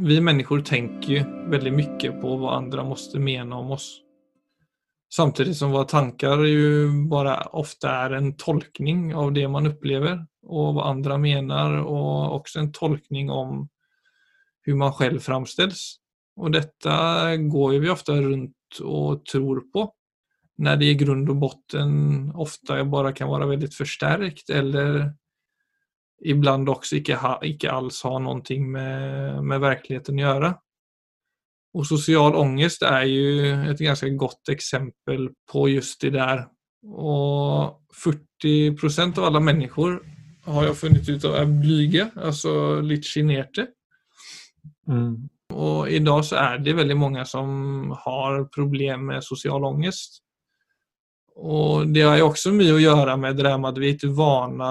vi människor tänker ju väldigt mycket på vad andra måste mena om oss. Samtidigt som våra tankar ju bara ofta är en tolkning av det man upplever och vad andra menar och också en tolkning om hur man själv framställs. Och detta går ju vi ofta runt och tror på när det i grund och botten ofta bara kan vara väldigt förstärkt eller ibland också icke, ha, icke alls har någonting med, med verkligheten att göra. Och social ångest är ju ett ganska gott exempel på just det där. Och 40 procent av alla människor har jag funnit ut är blyga, alltså litt sjenerte. Mm. Och idag så är det väldigt många som har problem med social ångest. Och det har ju också mye å gjøre med det der med at vi er ikke vana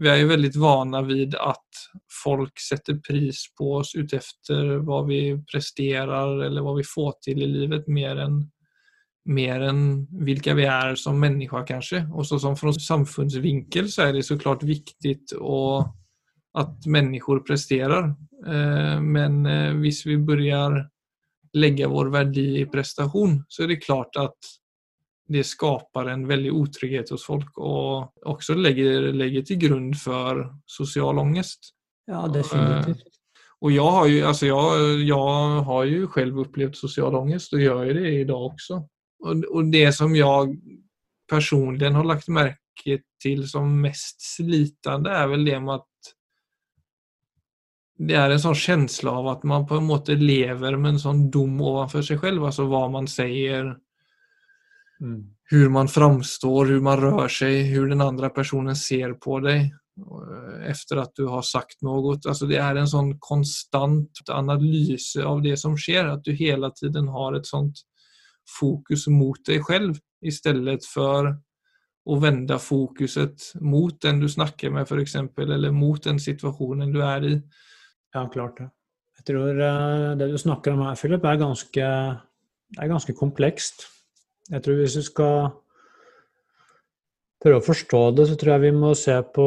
vi är ju väldigt vana vid att folk sätter pris på oss utefter vad vi presterar eller vad vi får till i livet mer än, mer än vilka vi är som människa kanske. Och så som från samfundsvinkel så är det såklart viktigt viktig att människor presterar. Eh, men hvis visst vi börjar lägga vår verdi i prestation så är det klart att det skapar en veldig otrygghet hos folk og også legger, legger til grund for social ångest. Ja, definitivt. Og jeg har jo, altså jeg, jeg har jo selv opplevd social ångest og gjør det det dag også. Og, og, det som jeg personlig har lagt merke til som mest slitende, er vel det med at det er en sånn følelse av at man på en måte lever med en sånn dom overfor seg selv. Altså hva man säger, Mm. Hur man framstår, hur man rör sig, hur den andra personen ser på dig eh, efter att du har sagt något. Alltså det är en sån konstant analys av det som sker, att du hela tiden har ett sånt fokus mot dig själv istället för att vända fokuset mot den du snackar med exempel, eller mot den situationen du är i. Ja, klart det. Jag tror eh, det du snackar om här, Philip, är ganska, är ganska komplext. Jeg tror hvis vi skal prøve å forstå det, så tror jeg vi må se på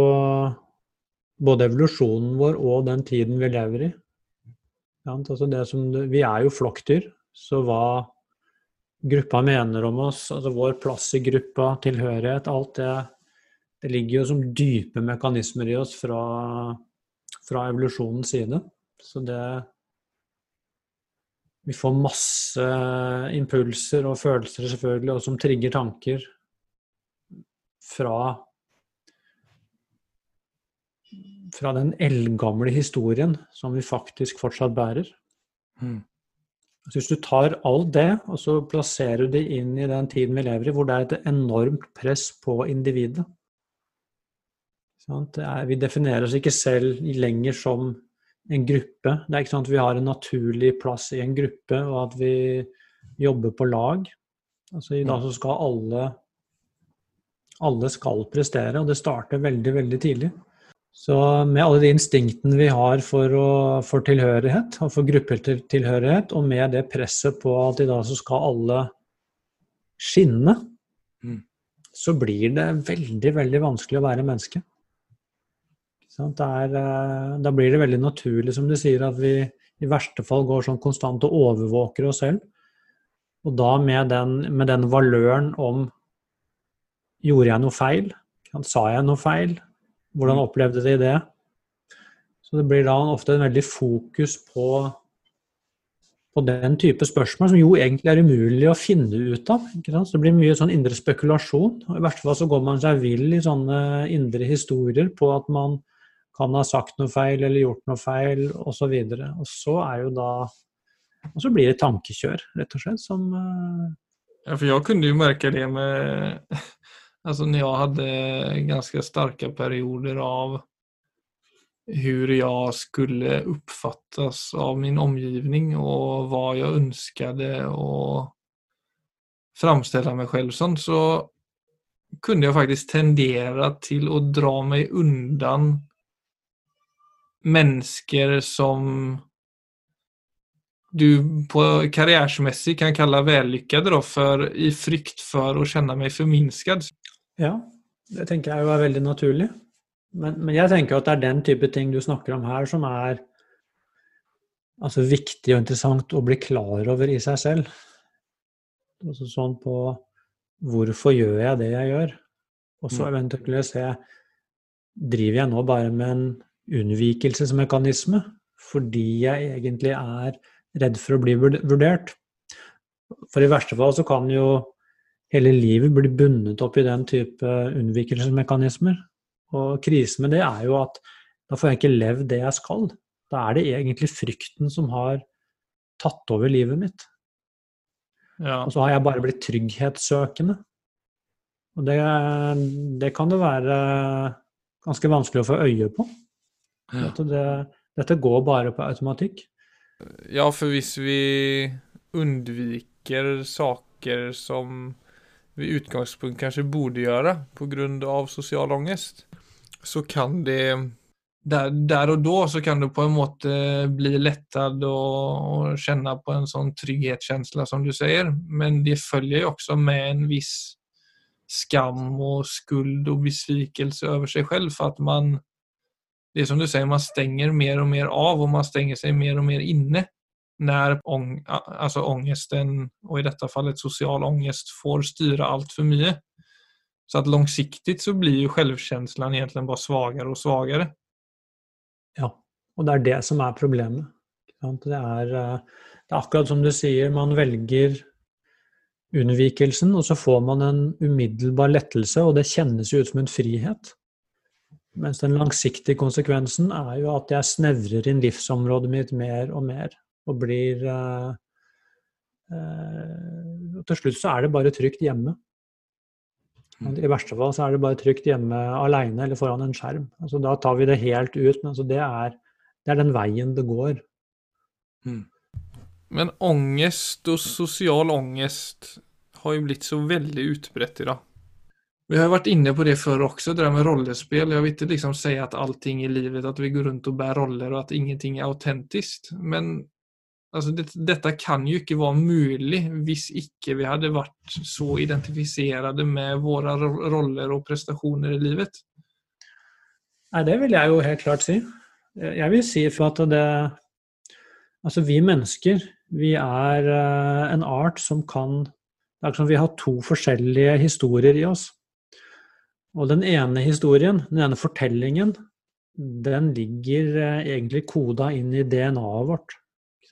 både evolusjonen vår og den tiden vi lever i. Altså det vi er jo flokkdyr, så hva gruppa mener om oss, altså vår plass i gruppa, tilhørighet, alt det, det ligger jo som dype mekanismer i oss fra, fra evolusjonens side. Så det, vi får masse impulser og følelser selvfølgelig, og som trigger tanker fra fra den eldgamle historien som vi faktisk fortsatt bærer. Mm. Så hvis du tar alt det, og så plasserer du det inn i den tiden vi lever i, hvor det er et enormt press på individet er, Vi definerer oss ikke selv lenger som en gruppe. Det er ikke sånn at vi har en naturlig plass i en gruppe, og at vi jobber på lag. Altså I dag så skal alle alle skal prestere, og det starter veldig, veldig tidlig. Så med alle de instinktene vi har for, å, for tilhørighet, og for gruppetilhørighet, og med det presset på at i dag så skal alle skinne, mm. så blir det veldig, veldig vanskelig å være menneske. Der, eh, da blir det veldig naturlig, som du sier, at vi i verste fall går sånn konstant og overvåker oss selv. Og da med den, med den valøren om Gjorde jeg noe feil? Sa jeg noe feil? Hvordan mm. opplevde de det? Så det blir da ofte en veldig fokus på, på den type spørsmål, som jo egentlig er umulig å finne ut av. Så det blir mye sånn indre spekulasjon. Og I verste fall så går man seg vill i sånne indre historier på at man kan ha sagt noe feil eller gjort noe feil osv. Og, så og så er jo da Og så blir det tankekjør, rett og slett, som uh... Ja, for jeg kunne jo merke det med Altså, når jeg hadde ganske sterke perioder av hvordan jeg skulle oppfattes av min omgivning og hva jeg ønsket å framstille meg selv som så kunne jeg faktisk tendere til å dra meg undan människor som du på karrieremessig kan kalle vellykkede, for i frykt for å kjenne meg forminsket. Ja, det tenker jeg jo er veldig naturlig. Men, men, jeg tenker at det er den type ting du snakker om her, som er altså viktig og interessant å bli klar over i seg selv. Altså sånn på hvorfor gjør jeg det jeg gjør? Og så Mm. eventuelt se driver jeg nå bare med en unnvikelsesmekanisme fordi jeg egentlig er redd for å bli vurdert. For i verste fall så kan jo hele livet bli bundet opp i den type unnvikelsesmekanismer. Og krisen med det er jo at da får jeg ikke levd det jeg skal. Da er det egentlig frykten som har tatt over livet mitt. Ja. Og så har jeg bare blitt trygghetssøkende. Og det, det kan det være ganske vanskelig å få øye på. Ja. Det, dette går bare på automatikk. Ja, for hvis vi undviker saker som vi i utgangspunkt kanskje borde gjøre av sosial ångest, så kan det Der, der og da så kan du på en måte bli lettet og, og kjenne på en sånn trygghetsfølelse, som du sier. Men det følger jo også med en viss skam og skuld og besvikelse over seg selv. For at man Det är som du sier, man stenger mer og mer av, og man stenger seg mer og mer inne. Når ång, alltså ångesten, og i dette fallet sosial ångest, får styre för mye. Så att langsiktig så blir jo selvkjenslen egentlig bare svagare og svagare. Ja, og det er det som er problemet. Det er, eh, det er akkurat som du sier, man velger unnvikelsen, og så får man en umiddelbar lettelse, og det kjennes jo ut som en frihet. Mens den langsiktige konsekvensen er jo at jeg snevrer inn livsområdet mitt mer og mer, og blir eh, eh, Til slutt så er det bare trygt hjemme. I verste fall så er det bare trygt hjemme alene eller foran en skjerm. Altså, da tar vi det helt ut, men altså, det, er, det er den veien det går. Men ångest og sosial ångest har jo blitt så veldig utbredt i dag. Vi har vært inne på det før også, det der med rollespill. Jeg vil ikke liksom si at allting i livet, at vi går rundt og bærer roller, og at ingenting er autentisk. Men altså, det, dette kan jo ikke være mulig hvis ikke vi hadde vært så identifiserte med våre roller og prestasjoner i livet. Nei, det vil jeg jo helt klart si. Jeg vil si for at det Altså, vi mennesker, vi er eh, en art som kan Det er som vi har to forskjellige historier i oss. Og den ene historien, den ene fortellingen, den ligger eh, egentlig koda inn i DNA-et vårt.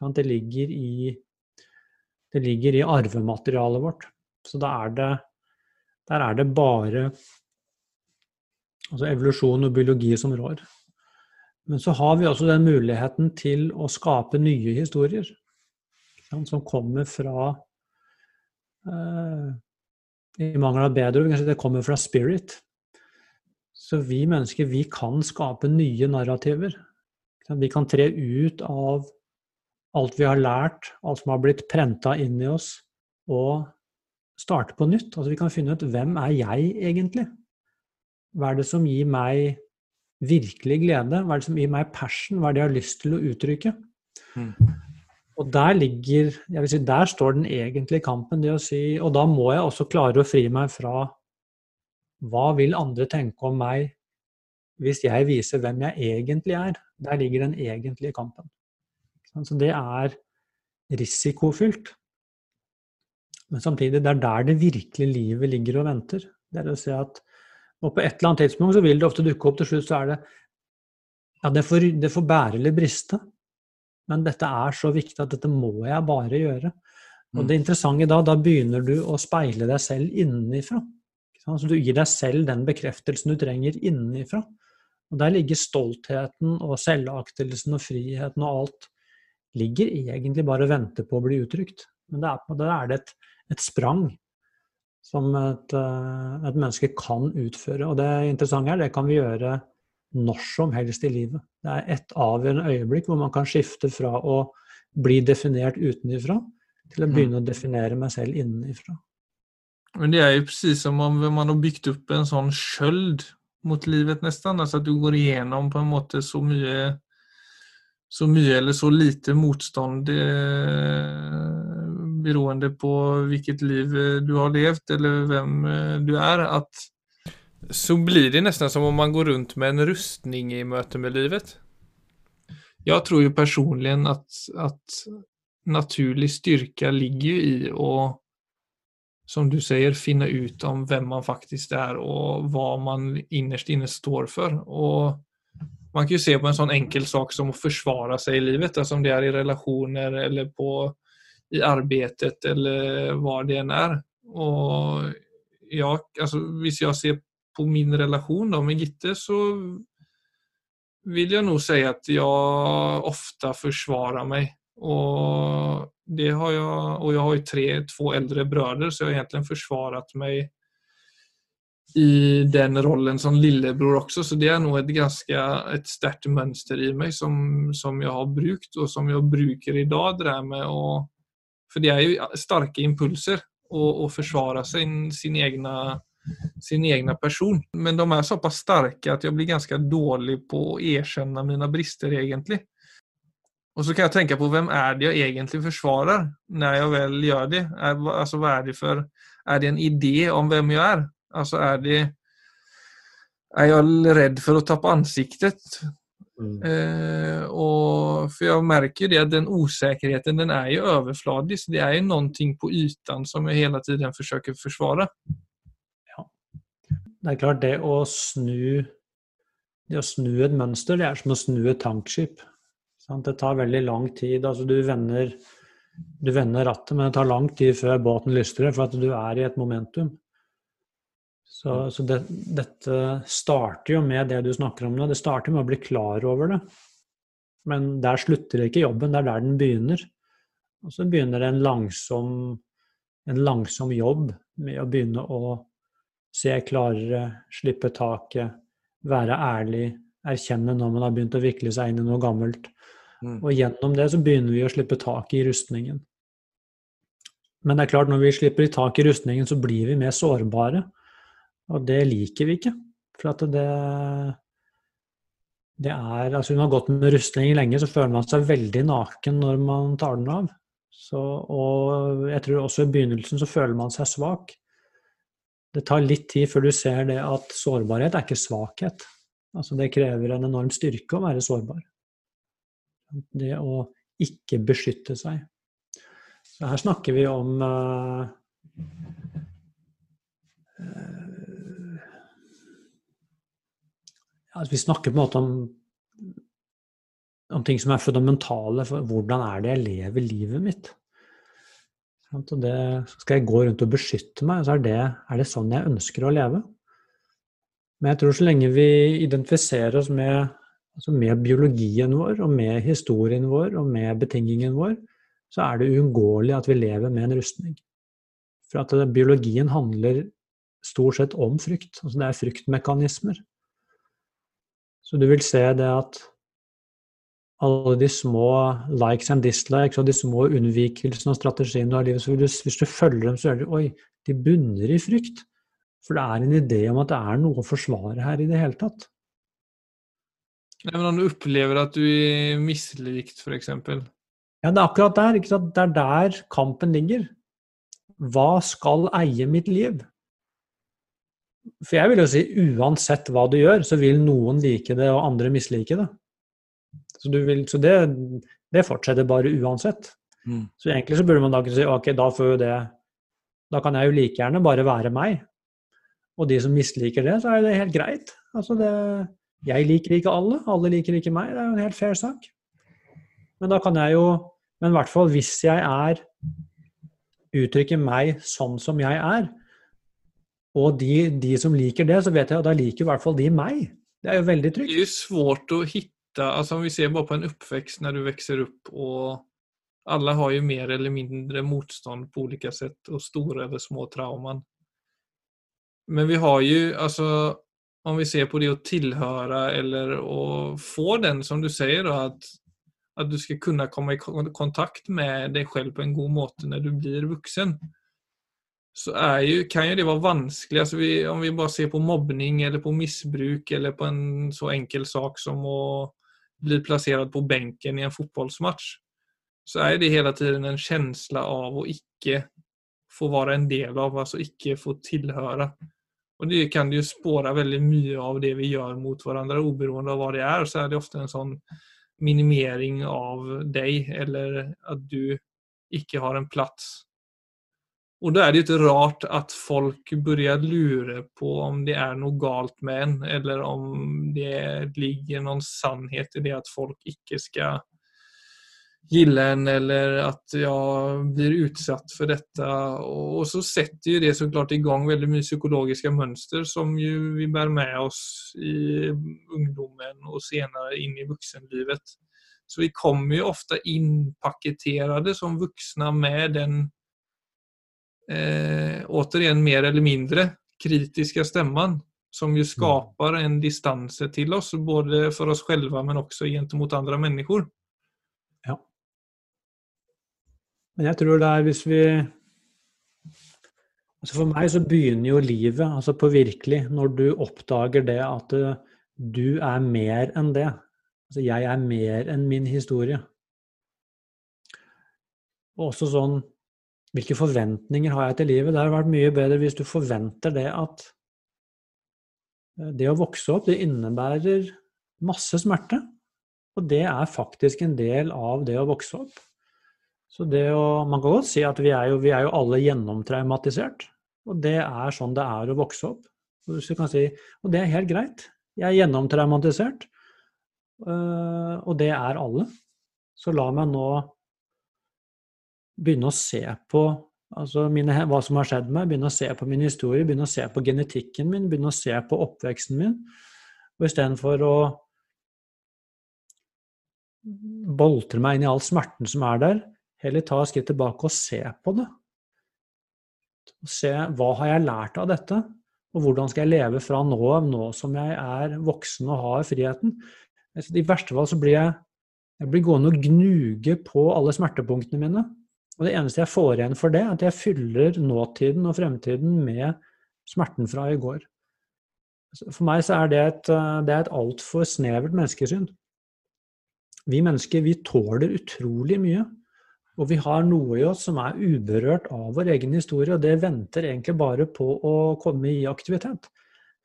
Det ligger i det ligger i arvematerialet vårt. Så er det der er det bare altså evolusjon og biologi som rår. Men så har vi også den muligheten til å skape nye historier. Som kommer fra eh, I mangel av bedre ord, kanskje det kommer fra spirit. Så vi mennesker, vi kan skape nye narrativer. Vi kan tre ut av alt vi har lært, alt som har blitt prenta inn i oss, og starte på nytt. Altså Vi kan finne ut hvem er jeg egentlig? Hva er det som gir meg virkelig glede? Hva er det som gir meg passion? Hva er det jeg har lyst til å uttrykke? Mm. Og der ligger jeg vil si, Der står den egentlige kampen. det å si, Og da må jeg også klare å fri meg fra hva vil andre tenke om meg hvis jeg viser hvem jeg egentlig er? Der ligger den egentlige kampen. Så det er risikofylt. Men samtidig, det er der det virkelige livet ligger og venter. Det er å si at og på et eller annet tidspunkt så vil det ofte dukke opp til slutt, så er det Ja, det får, det får bære eller briste. Men dette er så viktig at dette må jeg bare gjøre. Og det interessante da, da begynner du å speile deg selv innenifra. Så du gir deg selv den bekreftelsen du trenger innenfra. Og der ligger stoltheten og selvaktelsen og friheten og alt ligger egentlig bare og venter på å bli uttrykt. Men det er, der er det et, et sprang som et, eh, et menneske kan utføre. Og det interessante er det kan vi gjøre når som helst i livet. Det er et avgjørende øyeblikk hvor man kan skifte fra å bli definert utenifra til å begynne å definere meg selv innenifra. Men det er jo precis som om man har bygd opp en sånn skjöld mot livet nesten. Altså at du går igjennom på en måte så mye så mye eller så lite motstånd eh, beroende på hvilket liv eh, du har levd eller hvem eh, du er, at Så blir det nesten som om man går rundt med en rustning i møte med livet. Jeg tror jo personlig at, at naturlig styrka ligger jo i att som du sier, finne ut om vem man faktisk er, og hva man innerst inne står for. Og man kan jo se på en sånn enkel sak som å forsvare seg i livet, altså om det er i relationer eller på, i arbeidet eller hva det enn er. Og ja, altså, hvis jeg ser på min relation då med Gitte så vil jeg nok si at jeg ofta forsvarer mig. Och det har jag, och jag har ju tre, två äldre bröder så jag har egentligen försvarat mig i den rollen som lillebror också. Så det er nog ett ganska ett sterkt mönster i meg som, som jag har brukt og som jeg bruker i dag. Det där med å, för det er jo sterke impulser å forsvare sin, sin, egna, sin egna person. Men de er såpass sterke at jeg blir ganske dårlig på å erkjenne mine brister egentligen. Och så kan jeg tenke på hvem er det jeg egentlig forsvarer når jeg vel gjør det? Er, altså, hva er det for Er det en idé om hvem jeg er? Altså, er det, Er jeg redd for å tappe ansiktet? Mm. Eh, og, for jeg merker jo det at den usikkerheten den er jo overfladisk. Så det er jo noe på ytan som jeg hele tiden forsøker å forsvare. Ja. Det er klart, det å snu, det å snu et mønster, det er som å snu et tankskip. Det tar veldig lang tid. Altså, du, vender, du vender rattet, men det tar lang tid før båten lystrer, for at du er i et momentum. Så, så det, dette starter jo med det du snakker om nå. Det starter med å bli klar over det. Men der slutter ikke jobben, det er der den begynner. Og så begynner en langsom, en langsom jobb med å begynne å se klarere, slippe taket, være ærlig, erkjenne når man har begynt å vikle seg inn i noe gammelt. Mm. Og gjennom det så begynner vi å slippe tak i rustningen. Men det er klart, når vi slipper tak i rustningen, så blir vi mer sårbare. Og det liker vi ikke. For at det det er Altså, hun har gått med rustning lenge, så føler man seg veldig naken når man tar den av. Så, og jeg tror også i begynnelsen så føler man seg svak. Det tar litt tid før du ser det at sårbarhet er ikke svakhet. Altså det krever en enorm styrke å være sårbar. Det å ikke beskytte seg. Så her snakker vi om uh, uh, Vi snakker på en måte om, om ting som er fundamentale for hvordan er det jeg lever livet mitt. Og det, skal jeg gå rundt og beskytte meg, så er det, er det sånn jeg ønsker å leve. Men jeg tror så lenge vi identifiserer oss med altså med biologien vår og med historien vår og med betingingen vår, så er det uunngåelig at vi lever med en rustning. For at biologien handler stort sett om frykt. Altså det er fryktmekanismer. Så du vil se det at alle de små likes and dislikes og de små unnvikelsene og strategiene du har i livet, så du, hvis du følger dem, så er det oi, de bunner i frykt. For det er en idé om at det er noe å forsvare her i det hele tatt. Men han opplever at du er mislikt, f.eks.? Ja, det er akkurat der. Ikke sant? Det er der kampen ligger. Hva skal eie mitt liv? For jeg vil jo si uansett hva du gjør, så vil noen like det, og andre mislike det. Så, vil, så det, det, fortsetter bare uansett. Mm. Så egentlig så burde man da kunne si ok, da får jo det Da kan jeg jo like gjerne bare være meg. Og de som misliker det, så er det helt greit. Altså det jeg liker ikke alle, alle liker ikke meg. Det er jo en helt fair sak. Men da kan jeg jo Men i hvert fall hvis jeg er Uttrykker meg sånn som jeg er, og de, de som liker det, så vet jeg at da liker i hvert fall de meg. Det er jo veldig trygt. Det er jo svårt å hitta altså vi ser bare på en oppvekst når du vokser opp, og alle har jo mer eller mindre motstand på ulike sett, og store eller små traumer. Men vi har jo altså om vi ser på det å tilhøre eller å få den som du sier, at, at, du skal kunne komme i kontakt med deg selv på en god måte når du blir vuxen. Så ju, kan jo det være vanskelig. Altså vi, om vi bare ser på mobbning eller på missbruk eller på en så enkel sak som å bli plassert på benken i en fotbollsmatch. Så er det hele tiden en känsla av å ikke få være en del av, altså ikke få tillhöra. Og det kan jo spåre veldig mye av det vi gjør mot hverandre, oberoende av hva det er. Så er det ofte en sånn minimering av deg, eller at du ikke har en plass. Og da er det jo ikke rart at folk begynner lure på om det er noe galt med en, eller om det ligger noen sannhet i det at folk ikke skal gille en, eller at jeg blir utsatt for dette. Og så sätter ju det såklart igång väldigt mycket psykologiske mønster som ju vi bär med oss i ungdomen og senere in i vuxenlivet. Så vi kommer ju ofta inpaketerade som vuxna med den eh, återigen mer eller mindre kritiske stämman som jo skapar en distanse til oss, både for oss själva men også gentemot andre mennesker. Ja. Men jeg tror det er hvis vi altså For meg så begynner jo livet altså på virkelig når du oppdager det at du er mer enn det. Altså jeg er mer enn min historie. Og også sånn hvilke forventninger har jeg til livet? Det hadde vært mye bedre hvis du forventer det at eh, det å vokse opp, det innebærer masse smerte. Og det er faktisk en del av det å vokse opp. Så det å, Man kan godt si at vi er jo, vi er jo alle gjennomtraumatisert. Og det er sånn det er å vokse opp. Og, si, og det er helt greit. Jeg er gjennomtraumatisert, eh, og det er alle. Så la meg nå begynne å se på altså mine, hva som har skjedd meg, begynne å se på min historie, begynne å se på genetikken min, begynne å se på oppveksten min. Og istedenfor å boltre meg inn i all smerten som er der, heller ta et skritt tilbake og se på det. Se hva har jeg lært av dette, og hvordan skal jeg leve fra nå av, nå som jeg er voksen og har friheten. I verste fall så blir jeg, jeg blir gående og gnuge på alle smertepunktene mine. Og det eneste jeg får igjen for det, er at jeg fyller nåtiden og fremtiden med smerten fra i går. For meg så er det et, et altfor snevert menneskesyn. Vi mennesker vi tåler utrolig mye. Og vi har noe i oss som er uberørt av vår egen historie, og det venter egentlig bare på å komme i aktivitet.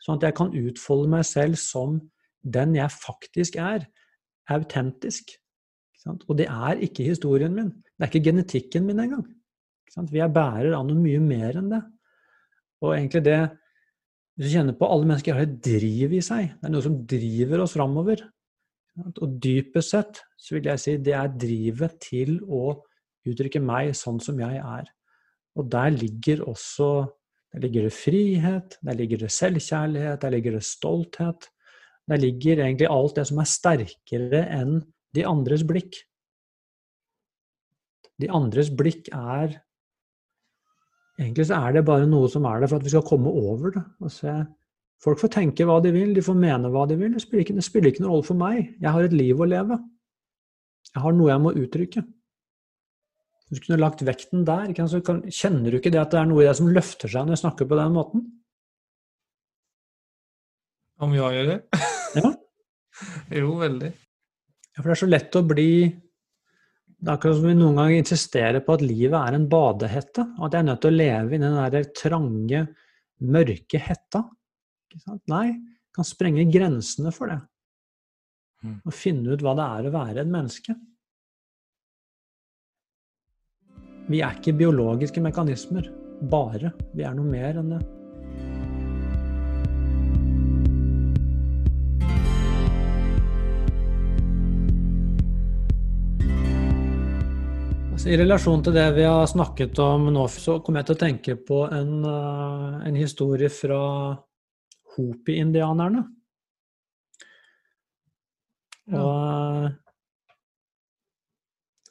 Sånn at jeg kan utfolde meg selv som den jeg faktisk er. Autentisk. Og det er ikke historien min. Det er ikke genetikken min engang. Vi er bærer av noe mye mer enn det. Og egentlig det Hvis du kjenner på alle mennesker har et driv i seg. Det er noe som driver oss framover. Og dypest sett så vil jeg si det er drivet til å uttrykke meg sånn som jeg er. Og der ligger også der ligger det frihet, der ligger det selvkjærlighet, der ligger det stolthet. Der ligger egentlig alt det som er sterkere enn de andres blikk. De andres blikk er Egentlig så er det bare noe som er der for at vi skal komme over det. og se Folk får tenke hva de vil, de får mene hva de vil. Det spiller, ikke, det spiller ikke noen rolle for meg. Jeg har et liv å leve. Jeg har noe jeg må uttrykke. Hvis du kunne lagt vekten der, så kjenner du ikke det at det er noe i deg som løfter seg når jeg snakker på den måten? Om jeg gjør det? Ja. jo, veldig. Ja, for det er så lett å bli det er akkurat som vi noen ganger insisterer på at livet er en badehette, og at jeg er nødt til å leve i den der trange, mørke hetta. Nei, kan sprenge grensene for det. Mm. Og finne ut hva det er å være et menneske. Vi er ikke biologiske mekanismer, bare. Vi er noe mer enn det. I relasjon til det vi har snakket om nå, så kommer jeg til å tenke på en, eh, en historie fra Hopi-indianerne. Og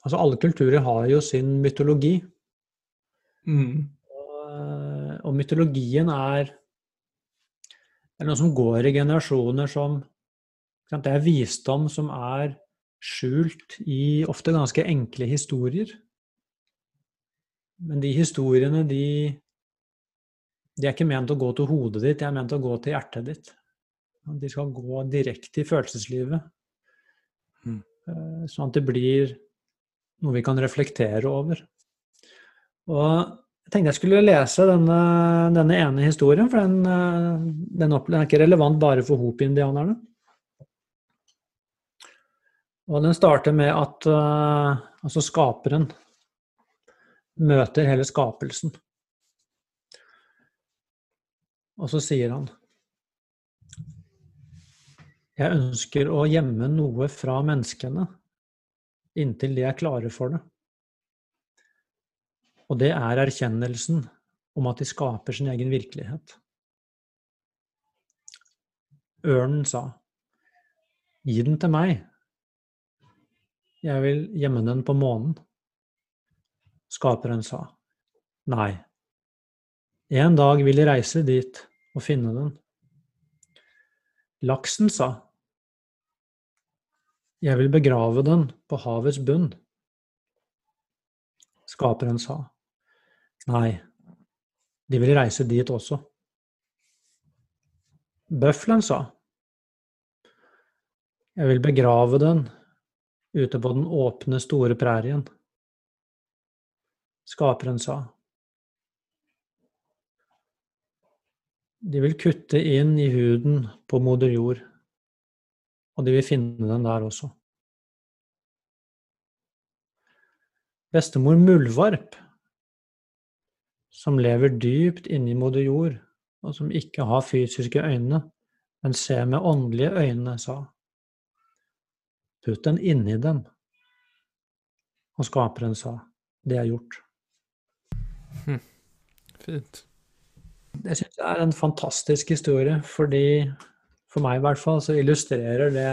Altså, alle kulturer har jo sin mytologi. Mm. Og, og, mytologien er, er noe som går i generasjoner som Det er visdom som er skjult i ofte ganske enkle historier. Men de historiene, de, de er ikke ment å gå til hodet ditt, de er ment å gå til hjertet ditt. De skal gå direkte i følelseslivet. Mm. Eh, sånn at det blir noe vi kan reflektere over. Og jeg tenkte jeg skulle lese denne, denne ene historien, for den, eh, den, er ikke relevant bare for hopi-indianerne. Og den starter med at uh, altså skaperen møter hele skapelsen. Og så sier han Jeg ønsker å gjemme noe fra menneskene inntil de er klare for det. Og det er erkjennelsen om at de skaper sin egen virkelighet. Ørnen sa, Gi den til meg, jeg vil gjemme den på månen. Skaperen sa, Nei, en dag vil jeg reise dit og finne den. Laksen sa, Jeg vil begrave den på havets bunn. Skaperen sa, Nei, de vil reise dit også. Bøffelen sa, Jeg vil begrave den ute på den åpne, store prærien. Skaperen sa, De vil kutte inn i huden på moder jord, og de vil finne den der også. Bestemor Muldvarp, som lever dypt inni moder jord, og som ikke har fysiske øyne, men ser med åndelige øyne, sa Putt den inni dem. Og skaperen sa, det er gjort. Hm. Fint. Jeg syns det er en fantastisk historie, fordi for meg i hvert fall så illustrerer det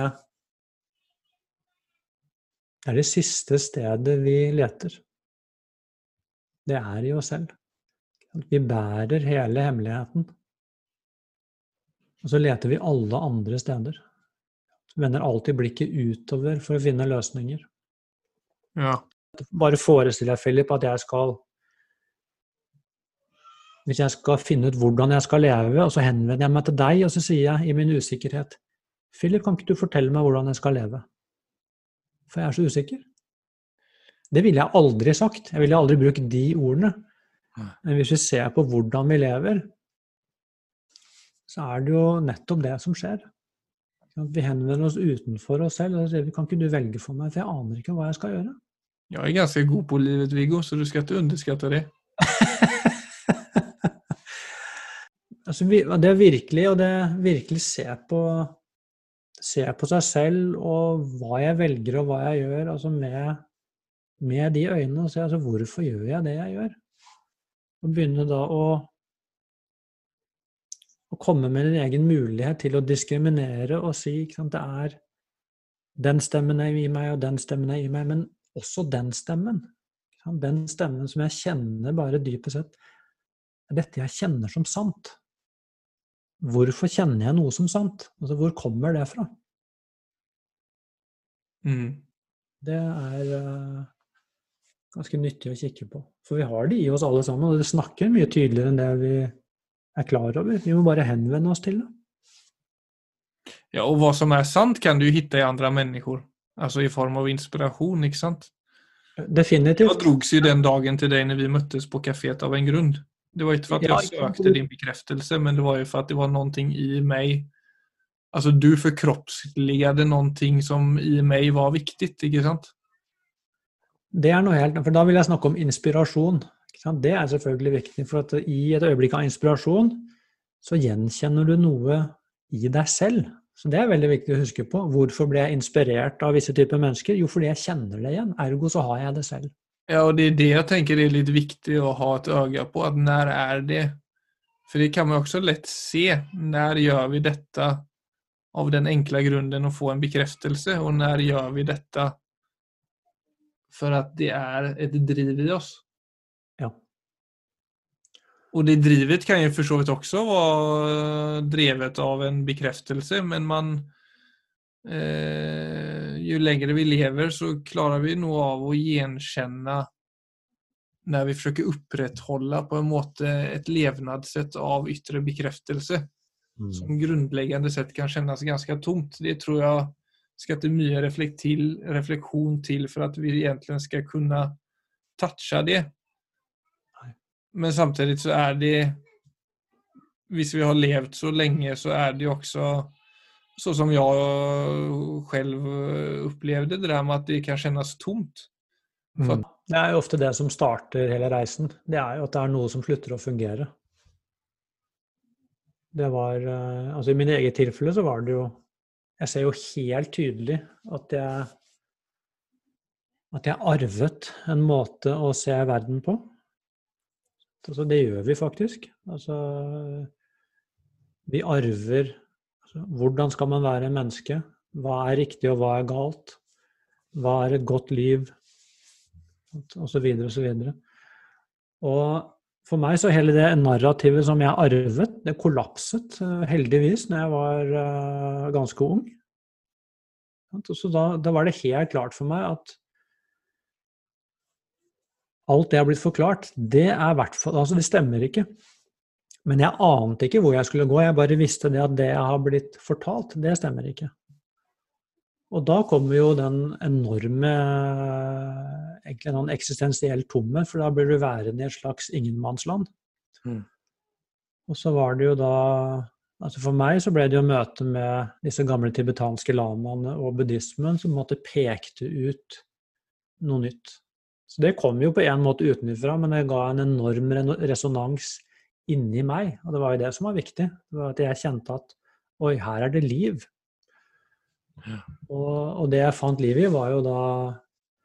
Det er det siste stedet vi leter. Det er i oss selv. Vi bærer hele hemmeligheten. Og så leter vi alle andre steder. Vender alltid blikket utover for å finne løsninger. Ja. Bare forestill deg, Philip, at jeg skal Hvis jeg skal finne ut hvordan jeg skal leve, og så henvender jeg meg til deg, og så sier jeg i min usikkerhet Philip, kan ikke du fortelle meg hvordan jeg skal leve? For jeg er så usikker. Det ville jeg aldri sagt. Jeg ville aldri brukt de ordene. Men hvis vi ser på hvordan vi lever, så er det jo nettopp det som skjer. Vi henvender oss utenfor oss selv og sier kan ikke du velge for meg, for jeg aner ikke hva jeg skal gjøre. Jeg er ganske god på livet, Viggo, så du skal ikke underskatte det. altså, det er virkelig å virkelig se på, se på seg selv og hva jeg velger og hva jeg gjør, altså med, med de øynene. Og se altså, hvorfor gjør jeg det jeg gjør? Og begynne da å, å komme med en egen mulighet til å diskriminere og si ikke sant, det er den stemmen er i meg, og den stemmen er i meg. Men også den stemmen. Den stemmen som jeg kjenner bare dypest sett, er dette jeg kjenner som sant. Hvorfor kjenner jeg noe som sant? Altså, hvor kommer det fra? Mm. Det er uh, ganske nyttig å kikke på. For vi har det i oss alle sammen, og det snakker mye tydeligere enn det vi er klar over. Vi må bare henvende oss til det. Ja, og hva som er sant, kan du finne i andre mennesker. Altså i form av inspirasjon, ikke sant? Definitivt. Jeg drogs jo den dagen til deg når vi møttes på kaféet av en grunn. Det var ikke for at jeg søkte din bekreftelse, men det var jo for at det var noe i meg Altså, du forkroppsligade noe som i meg var viktig, ikke sant? Det er noe helt For da vil jeg snakke om inspirasjon. Det er selvfølgelig viktig, for at i et øyeblikk av inspirasjon så gjenkjenner du noe i deg selv så det er veldig viktig å huske på. Hvorfor ble jeg inspirert av visse typer mennesker? Jo, fordi jeg kjenner det igjen. Ergo så har jeg det selv. Ja, og det er det jeg tenker er litt viktig å ha et øye på. at Når er det? For det kan man også lett se. Når gjør vi dette av den enkle grunnen å få en bekreftelse? Og når gjør vi dette for at det er et driv i oss? Ja. Og det drivet kan jo for så vidt også være drevet av en bekreftelse, men man eh, ju längre vi lever så klarar vi nog av att gjenkjenne när vi försöker upprätthålla på en måte ett levnadssätt av yttre bekräftelse mm. som grundläggande sett kan kännas ganska tomt. Det tror jag ska till mye reflektion till för att vi egentligen ska kunna toucha det. Men samtidig så er det Hvis vi har levd så lenge, så er det også så som jag själv upplevde det där med att det kan kännas tomt. For Mm. Det er jo ofte det som starter hele reisen. Det er jo at det er noe som slutter å fungere. Det var eh, Altså i mitt eget tilfelle så var det jo Jeg ser jo helt tydelig at jeg at jeg arvet en måte å se verden på. Altså, det gjør vi faktisk. Altså Vi arver Hvordan skal man være menneske? Hva er riktig, og hva er galt? Hva er et godt liv? Og så videre og så videre. Og for meg så hele det narrativet som jeg arvet, det kollapset eh, heldigvis når jeg var eh, ganske ung. Så da, da var det helt klart for meg at alt det har blitt forklart, det er hvert fall Altså, det stemmer ikke. Men jeg ante ikke hvor jeg skulle gå, jeg bare visste det at det jeg har blitt fortalt, det stemmer ikke. Og da kommer jo den enorme egentlig noen sånn eksistensiell tomhet, for da blir du værende i et slags ingenmannsland. Mm. Og så var det jo da altså For meg så ble det jo møte med disse gamle tibetanske lamaene og buddhismen som på en måte pekte ut noe nytt. Så det kom jo på en måte utenfra, men det ga en enorm resonans inni meg. Og det var jo det som var viktig. Det var at jeg kjente at oi, her er det liv. Ja. Og, og det jeg fant liv i, var jo da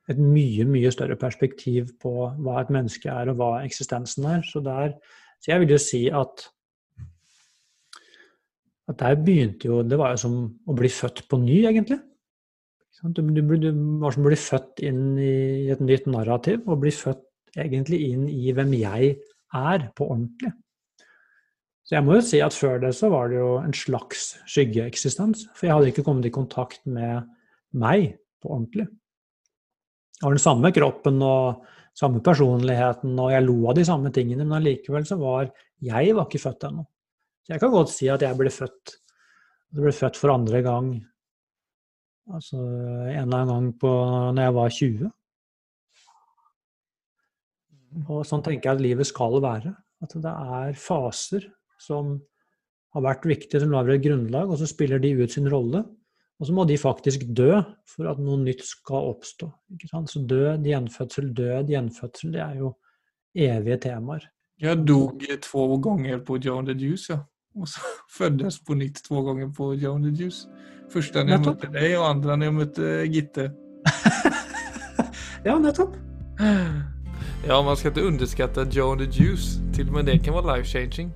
et mye, mye større perspektiv på hva et menneske er, og hva eksistensen er. Så, der, så jeg vil jo si at at der begynte jo Det var jo som å bli født på ny, egentlig. Du, du, du var som å bli født inn i et nytt narrativ, og bli født egentlig inn i hvem jeg er, på ordentlig. Så jeg må jo si at før det så var det jo en slags skyggeeksistens. For jeg hadde ikke kommet i kontakt med meg på ordentlig. Jeg har den samme kroppen og samme personligheten, og jeg lo av de samme tingene, men allikevel så var jeg var ikke født ennå. Så jeg kan godt si at jeg ble født jeg ble født for andre gang altså en eller annen gang på når jeg var 20. Og sånn tenker jeg at livet skal være. At det er faser som har vært viktige, som lager et grunnlag, og så spiller de ut sin rolle. Og så må de faktisk dø for at noe nytt skal oppstå. Så død, gjenfødsel, død, gjenfødsel, det er jo evige temaer. Jeg dog to ganger på John the Juice, ja. Og så føddes på nytt to ganger på John the Juice. Første när jeg Nettopp. mötte dig och andra när jag mötte Gitte. Ja, nettopp. Ja, man skal ikke underskatte Joe and the Juice. Til og med det kan være life changing.